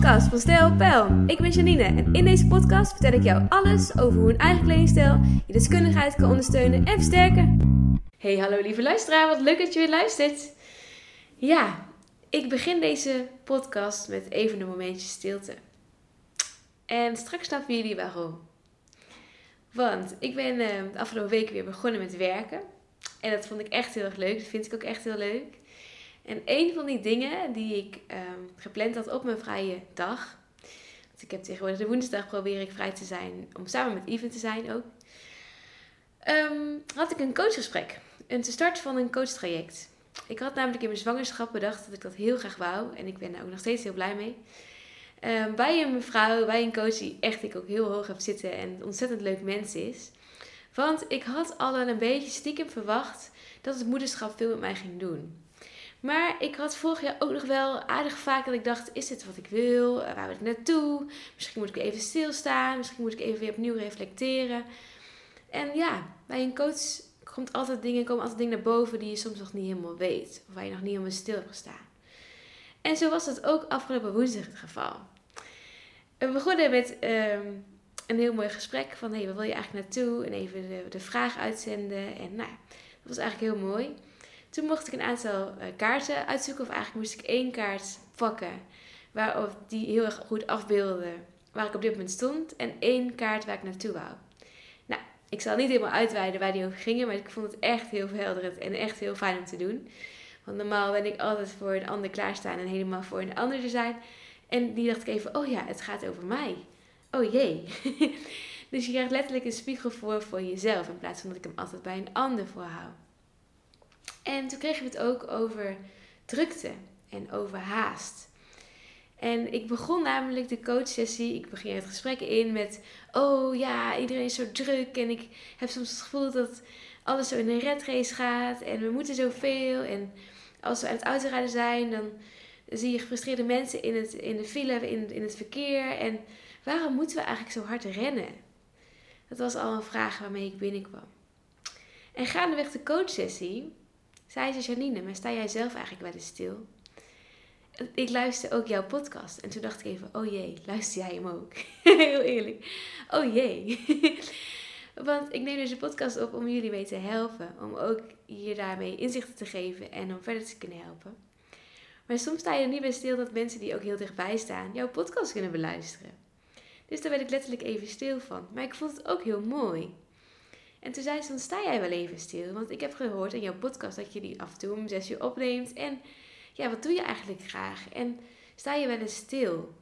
podcast van Stijl. Ik ben Janine en in deze podcast vertel ik jou alles over hoe een eigen kledingstijl je deskundigheid kan ondersteunen en versterken. Hey, hallo lieve luisteraar, wat leuk dat je weer luistert. Ja, ik begin deze podcast met even een momentje stilte. En straks snappen jullie waarom. Want ik ben uh, de afgelopen week weer begonnen met werken. En dat vond ik echt heel erg leuk. Dat vind ik ook echt heel leuk. En een van die dingen die ik um, gepland had op mijn vrije dag. Want ik heb tegenwoordig de woensdag probeer ik vrij te zijn. Om samen met Even te zijn ook. Um, had ik een coachgesprek. Een te start van een coachtraject. Ik had namelijk in mijn zwangerschap bedacht dat ik dat heel graag wou. En ik ben daar ook nog steeds heel blij mee. Um, bij een mevrouw, bij een coach die echt ik ook heel hoog heb zitten en ontzettend leuk mens is. Want ik had al een beetje stiekem verwacht dat het moederschap veel met mij ging doen. Maar ik had vorig jaar ook nog wel aardig vaak dat ik dacht: is dit wat ik wil? Eh, waar wil ik naartoe? Misschien moet ik even stilstaan. Misschien moet ik even weer opnieuw reflecteren. En ja, bij een coach komt altijd dingen, komen altijd dingen naar boven die je soms nog niet helemaal weet. Of waar je nog niet helemaal stil hebt gestaan. En zo was dat ook afgelopen woensdag het geval. We begonnen met um, een heel mooi gesprek van hey, waar wil je eigenlijk naartoe? En even de, de vraag uitzenden. En nou, dat was eigenlijk heel mooi. Toen mocht ik een aantal uh, kaarten uitzoeken, of eigenlijk moest ik één kaart pakken waarop die heel erg goed afbeelde waar ik op dit moment stond, en één kaart waar ik naartoe wou. Nou, ik zal niet helemaal uitweiden waar die over gingen, maar ik vond het echt heel verhelderend en echt heel fijn om te doen. Want normaal ben ik altijd voor een ander klaarstaan en helemaal voor een ander te zijn. En die dacht ik even, oh ja, het gaat over mij. Oh jee. dus je krijgt letterlijk een spiegel voor voor jezelf in plaats van dat ik hem altijd bij een ander voorhoud. En toen kregen we het ook over drukte en over haast. En ik begon namelijk de coachsessie, ik begin het gesprek in met, oh ja, iedereen is zo druk en ik heb soms het gevoel dat alles zo in een red race gaat en we moeten zoveel. En als we aan het autorijden zijn, dan zie je gefrustreerde mensen in, het, in de file, in, in het verkeer. En waarom moeten we eigenlijk zo hard rennen? Dat was al een vraag waarmee ik binnenkwam. En gaandeweg de coachsessie zei ze, Janine, maar sta jij zelf eigenlijk wel eens stil? Ik luister ook jouw podcast. En toen dacht ik even, oh jee, luister jij hem ook? Heel eerlijk. Oh jee. Want ik neem deze podcast op om jullie mee te helpen. Om ook hier daarmee inzichten te geven en om verder te kunnen helpen. Maar soms sta je er niet bij stil dat mensen die ook heel dichtbij staan jouw podcast kunnen beluisteren. Dus daar werd ik letterlijk even stil van. Maar ik vond het ook heel mooi. En toen zei ze, dan sta jij wel even stil. Want ik heb gehoord in jouw podcast dat je die af en toe om zes uur opneemt. En ja, wat doe je eigenlijk graag? En sta je wel eens stil?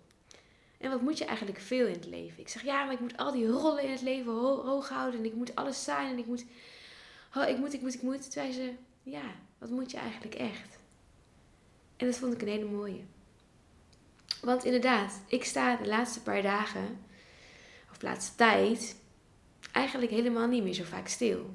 En wat moet je eigenlijk veel in het leven? Ik zeg, ja, maar ik moet al die rollen in het leven hoog houden. En ik moet alles zijn. En ik moet, oh, ik moet, ik moet, ik moet. Toen zei ze, ja, wat moet je eigenlijk echt? En dat vond ik een hele mooie. Want inderdaad, ik sta de laatste paar dagen, of de laatste tijd, eigenlijk helemaal niet meer zo vaak stil.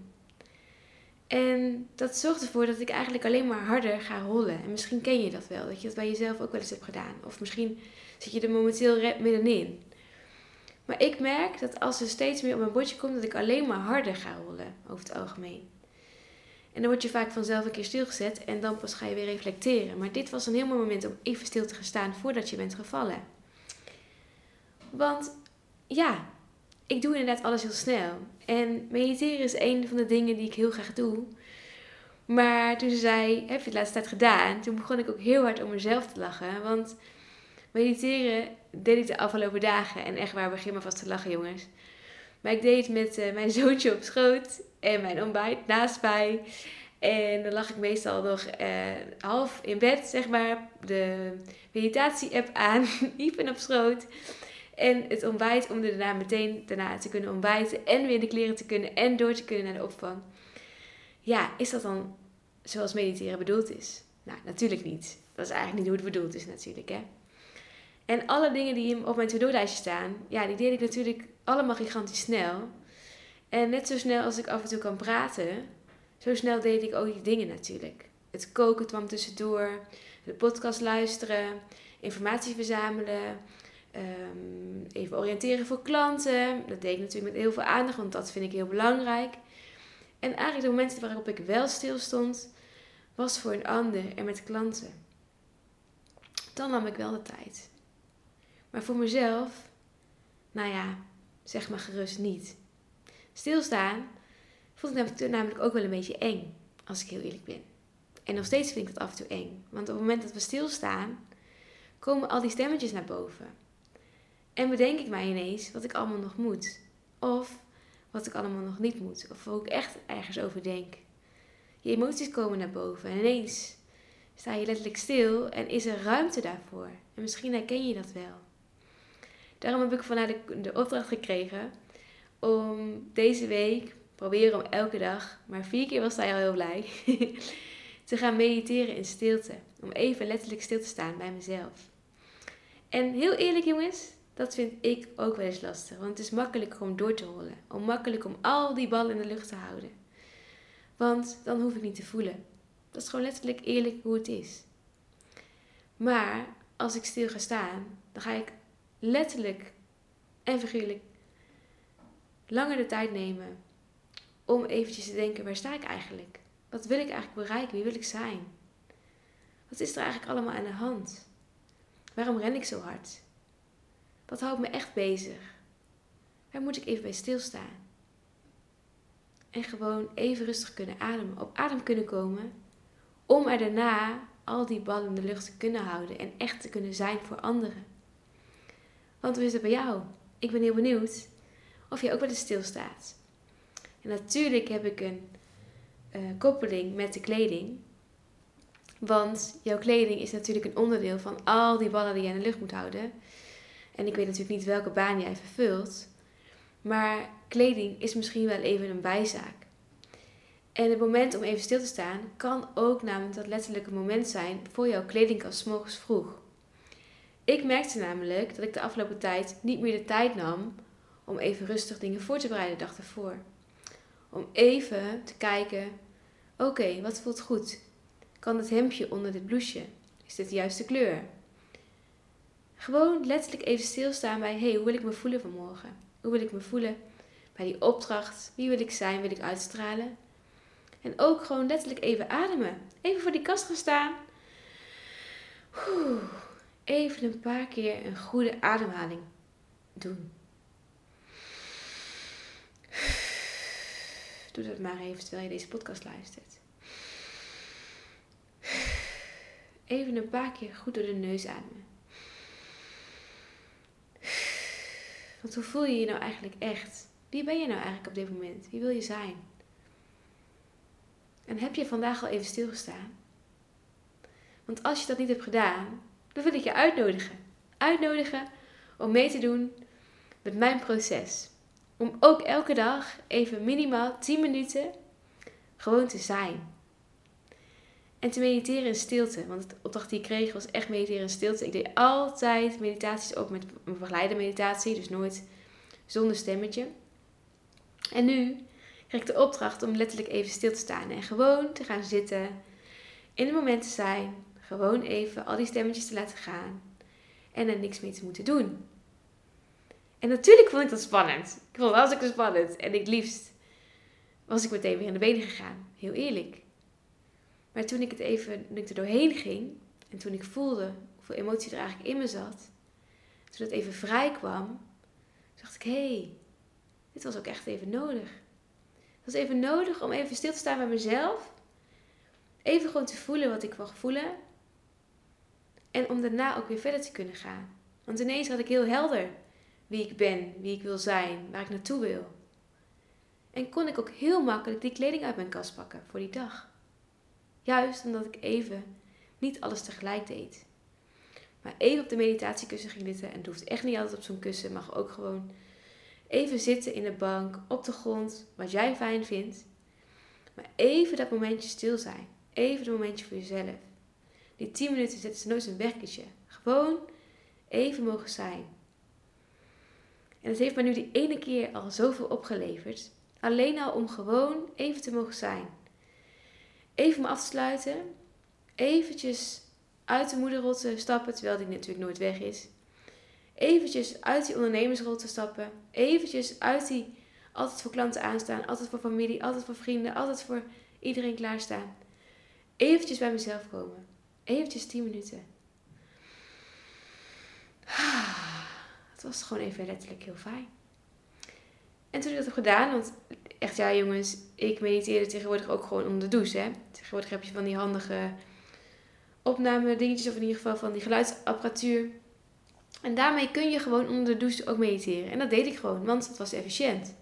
En dat zorgt ervoor dat ik eigenlijk alleen maar harder ga rollen. En misschien ken je dat wel, dat je dat bij jezelf ook wel eens hebt gedaan. Of misschien zit je er momenteel middenin. Maar ik merk dat als er steeds meer op mijn bordje komt, dat ik alleen maar harder ga rollen, over het algemeen. En dan word je vaak vanzelf een keer stilgezet en dan pas ga je weer reflecteren. Maar dit was een heel mooi moment om even stil te gaan staan voordat je bent gevallen. Want ja, ik doe inderdaad alles heel snel. En mediteren is een van de dingen die ik heel graag doe. Maar toen ze zei, heb je het laatste tijd gedaan? Toen begon ik ook heel hard om mezelf te lachen. Want mediteren deed ik de afgelopen dagen. En echt waar, begin maar vast te lachen jongens. Maar ik deed het met uh, mijn zoontje op schoot en mijn ontbijt naast mij. En dan lag ik meestal nog uh, half in bed, zeg maar, de meditatie-app aan, Ivan op schoot. En het ontbijt om er daarna meteen daarna te kunnen ontbijten en weer de kleren te kunnen en door te kunnen naar de opvang. Ja, is dat dan zoals mediteren bedoeld is? Nou, natuurlijk niet. Dat is eigenlijk niet hoe het bedoeld is natuurlijk, hè. En alle dingen die op mijn to-do-lijstje staan, ja, die deed ik natuurlijk allemaal gigantisch snel. En net zo snel als ik af en toe kan praten, zo snel deed ik ook die dingen natuurlijk. Het koken kwam tussendoor, de podcast luisteren, informatie verzamelen, um, even oriënteren voor klanten. Dat deed ik natuurlijk met heel veel aandacht, want dat vind ik heel belangrijk. En eigenlijk de momenten waarop ik wel stil stond, was voor een ander en met klanten. Dan nam ik wel de tijd. Maar voor mezelf, nou ja, zeg maar gerust niet. Stilstaan vond ik namelijk ook wel een beetje eng, als ik heel eerlijk ben. En nog steeds vind ik dat af en toe eng. Want op het moment dat we stilstaan, komen al die stemmetjes naar boven. En bedenk ik mij ineens wat ik allemaal nog moet. Of wat ik allemaal nog niet moet. Of hoe ik echt ergens over denk. Je emoties komen naar boven. En ineens sta je letterlijk stil en is er ruimte daarvoor. En misschien herken je dat wel. Daarom heb ik vanuit de, de opdracht gekregen om deze week proberen om elke dag, maar vier keer was hij al heel blij, te gaan mediteren in stilte. Om even letterlijk stil te staan bij mezelf. En heel eerlijk jongens, dat vind ik ook wel eens lastig. Want het is makkelijk om door te rollen. Om makkelijk om al die ballen in de lucht te houden. Want dan hoef ik niet te voelen. Dat is gewoon letterlijk eerlijk hoe het is. Maar als ik stil ga staan, dan ga ik letterlijk en figuurlijk langer de tijd nemen om eventjes te denken, waar sta ik eigenlijk? Wat wil ik eigenlijk bereiken? Wie wil ik zijn? Wat is er eigenlijk allemaal aan de hand? Waarom ren ik zo hard? Wat houdt me echt bezig? Waar moet ik even bij stilstaan? En gewoon even rustig kunnen ademen, op adem kunnen komen, om er daarna al die ballen in de lucht te kunnen houden en echt te kunnen zijn voor anderen. Want hoe is het bij jou? Ik ben heel benieuwd of je ook wel eens stilstaat. En natuurlijk heb ik een uh, koppeling met de kleding. Want jouw kleding is natuurlijk een onderdeel van al die ballen die je in de lucht moet houden. En ik weet natuurlijk niet welke baan jij vervult. Maar kleding is misschien wel even een bijzaak. En het moment om even stil te staan kan ook namelijk dat letterlijke moment zijn voor jouw kledingkast morgens vroeg. Ik merkte namelijk dat ik de afgelopen tijd niet meer de tijd nam om even rustig dingen voor te bereiden de dag ervoor. Om even te kijken, oké, wat voelt goed? Kan het hemdje onder dit blouseje? Is dit de juiste kleur? Gewoon letterlijk even stilstaan bij, hey, hoe wil ik me voelen vanmorgen? Hoe wil ik me voelen bij die opdracht? Wie wil ik zijn? Wil ik uitstralen? En ook gewoon letterlijk even ademen. Even voor die kast gaan staan. Even een paar keer een goede ademhaling doen. Doe dat maar even terwijl je deze podcast luistert. Even een paar keer goed door de neus ademen. Want hoe voel je je nou eigenlijk echt? Wie ben je nou eigenlijk op dit moment? Wie wil je zijn? En heb je vandaag al even stilgestaan? Want als je dat niet hebt gedaan, dan wil ik je uitnodigen. Uitnodigen om mee te doen met mijn proces. Om ook elke dag even minimaal 10 minuten gewoon te zijn. En te mediteren in stilte. Want de opdracht die ik kreeg was echt mediteren in stilte. Ik deed altijd meditaties, ook met een begeleide meditatie. Dus nooit zonder stemmetje. En nu krijg ik de opdracht om letterlijk even stil te staan. En gewoon te gaan zitten. In het moment te zijn. Gewoon even al die stemmetjes te laten gaan. En er niks mee te moeten doen. En natuurlijk vond ik dat spannend. Ik vond het hartstikke spannend. En ik liefst was ik meteen weer in de benen gegaan. Heel eerlijk. Maar toen ik het even, toen ik er doorheen ging. En toen ik voelde hoeveel emotie er eigenlijk in me zat. Toen het even vrij kwam. dacht ik, hé, hey, dit was ook echt even nodig. Het was even nodig om even stil te staan bij mezelf. Even gewoon te voelen wat ik wil voelen. En om daarna ook weer verder te kunnen gaan. Want ineens had ik heel helder wie ik ben, wie ik wil zijn, waar ik naartoe wil. En kon ik ook heel makkelijk die kleding uit mijn kast pakken voor die dag. Juist omdat ik even niet alles tegelijk deed. Maar even op de meditatiekussen ging zitten. En het hoeft echt niet altijd op zo'n kussen. Mag ook gewoon even zitten in de bank, op de grond, wat jij fijn vindt. Maar even dat momentje stil zijn. Even een momentje voor jezelf. Die 10 minuten zetten ze nooit een werketje. Gewoon even mogen zijn. En het heeft me nu die ene keer al zoveel opgeleverd. Alleen al om gewoon even te mogen zijn. Even me af te sluiten. Eventjes uit de moederrol te stappen, terwijl die natuurlijk nooit weg is. Eventjes uit die ondernemersrol te stappen. Eventjes uit die altijd voor klanten aanstaan, altijd voor familie, altijd voor vrienden, altijd voor iedereen klaarstaan. Eventjes bij mezelf komen. Eventjes 10 minuten. Ah. het was gewoon even letterlijk heel fijn. En toen ik dat heb gedaan, want echt ja jongens, ik mediteerde tegenwoordig ook gewoon onder de douche. Hè? Tegenwoordig heb je van die handige opname dingetjes, of in ieder geval van die geluidsapparatuur. En daarmee kun je gewoon onder de douche ook mediteren. En dat deed ik gewoon, want het was efficiënt.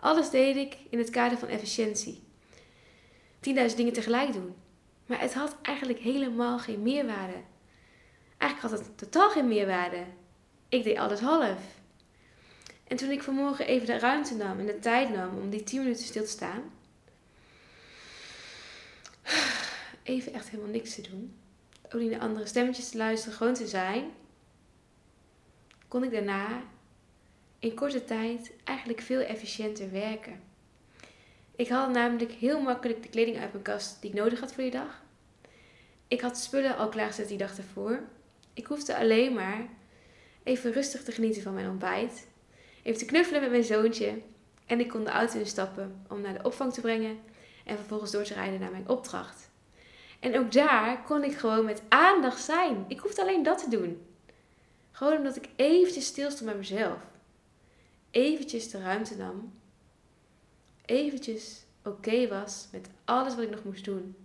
Alles deed ik in het kader van efficiëntie. 10.000 dingen tegelijk doen. Maar het had eigenlijk helemaal geen meerwaarde. Eigenlijk had het totaal geen meerwaarde. Ik deed alles half. En toen ik vanmorgen even de ruimte nam en de tijd nam om die 10 minuten stil te staan. Even echt helemaal niks te doen. Ook niet naar andere stemmetjes te luisteren, gewoon te zijn. Kon ik daarna in korte tijd eigenlijk veel efficiënter werken. Ik haalde namelijk heel makkelijk de kleding uit mijn kast die ik nodig had voor die dag. Ik had spullen al klaargezet die dag ervoor. Ik hoefde alleen maar even rustig te genieten van mijn ontbijt. Even te knuffelen met mijn zoontje. En ik kon de auto instappen om naar de opvang te brengen. En vervolgens door te rijden naar mijn opdracht. En ook daar kon ik gewoon met aandacht zijn. Ik hoefde alleen dat te doen. Gewoon omdat ik eventjes stilstond bij mezelf. Eventjes de ruimte nam. Eventjes oké was met alles wat ik nog moest doen.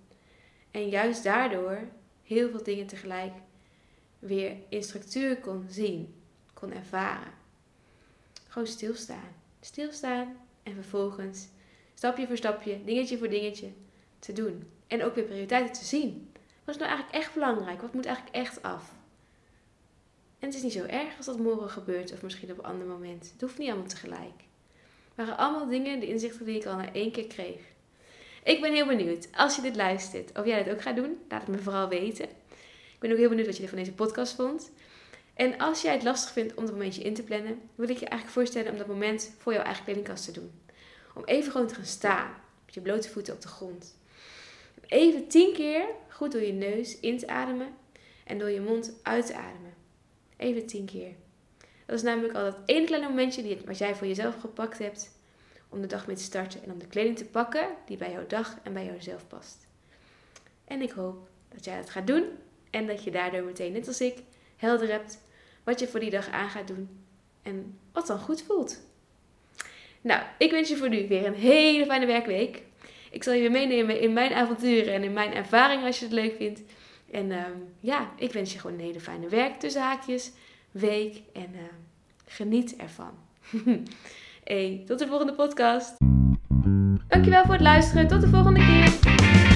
En juist daardoor heel veel dingen tegelijk weer in structuur kon zien, kon ervaren. Gewoon stilstaan. Stilstaan en vervolgens stapje voor stapje, dingetje voor dingetje te doen. En ook weer prioriteiten te zien. Wat is nou eigenlijk echt belangrijk? Wat moet eigenlijk echt af? En het is niet zo erg als dat morgen gebeurt of misschien op een ander moment. Het hoeft niet allemaal tegelijk. Het waren allemaal dingen, de inzichten die ik al na één keer kreeg. Ik ben heel benieuwd, als je dit luistert, of jij dit ook gaat doen. Laat het me vooral weten. Ik ben ook heel benieuwd wat je van deze podcast vond. En als jij het lastig vindt om dat momentje in te plannen, wil ik je eigenlijk voorstellen om dat moment voor jouw eigen kledingkast te doen. Om even gewoon te gaan staan, met je blote voeten op de grond. Even tien keer goed door je neus in te ademen en door je mond uit te ademen. Even tien keer. Dat is namelijk al dat ene kleine momentje wat jij voor jezelf gepakt hebt om de dag mee te starten en om de kleding te pakken die bij jouw dag en bij jouzelf past. En ik hoop dat jij dat gaat doen en dat je daardoor meteen, net als ik, helder hebt wat je voor die dag aan gaat doen en wat dan goed voelt. Nou, ik wens je voor nu weer een hele fijne werkweek. Ik zal je meenemen in mijn avonturen en in mijn ervaringen als je het leuk vindt. En ehm, ja, ik wens je gewoon een hele fijne werk tussen haakjes, week en uh, geniet ervan. hey, tot de volgende podcast. Dankjewel voor het luisteren. Tot de volgende keer.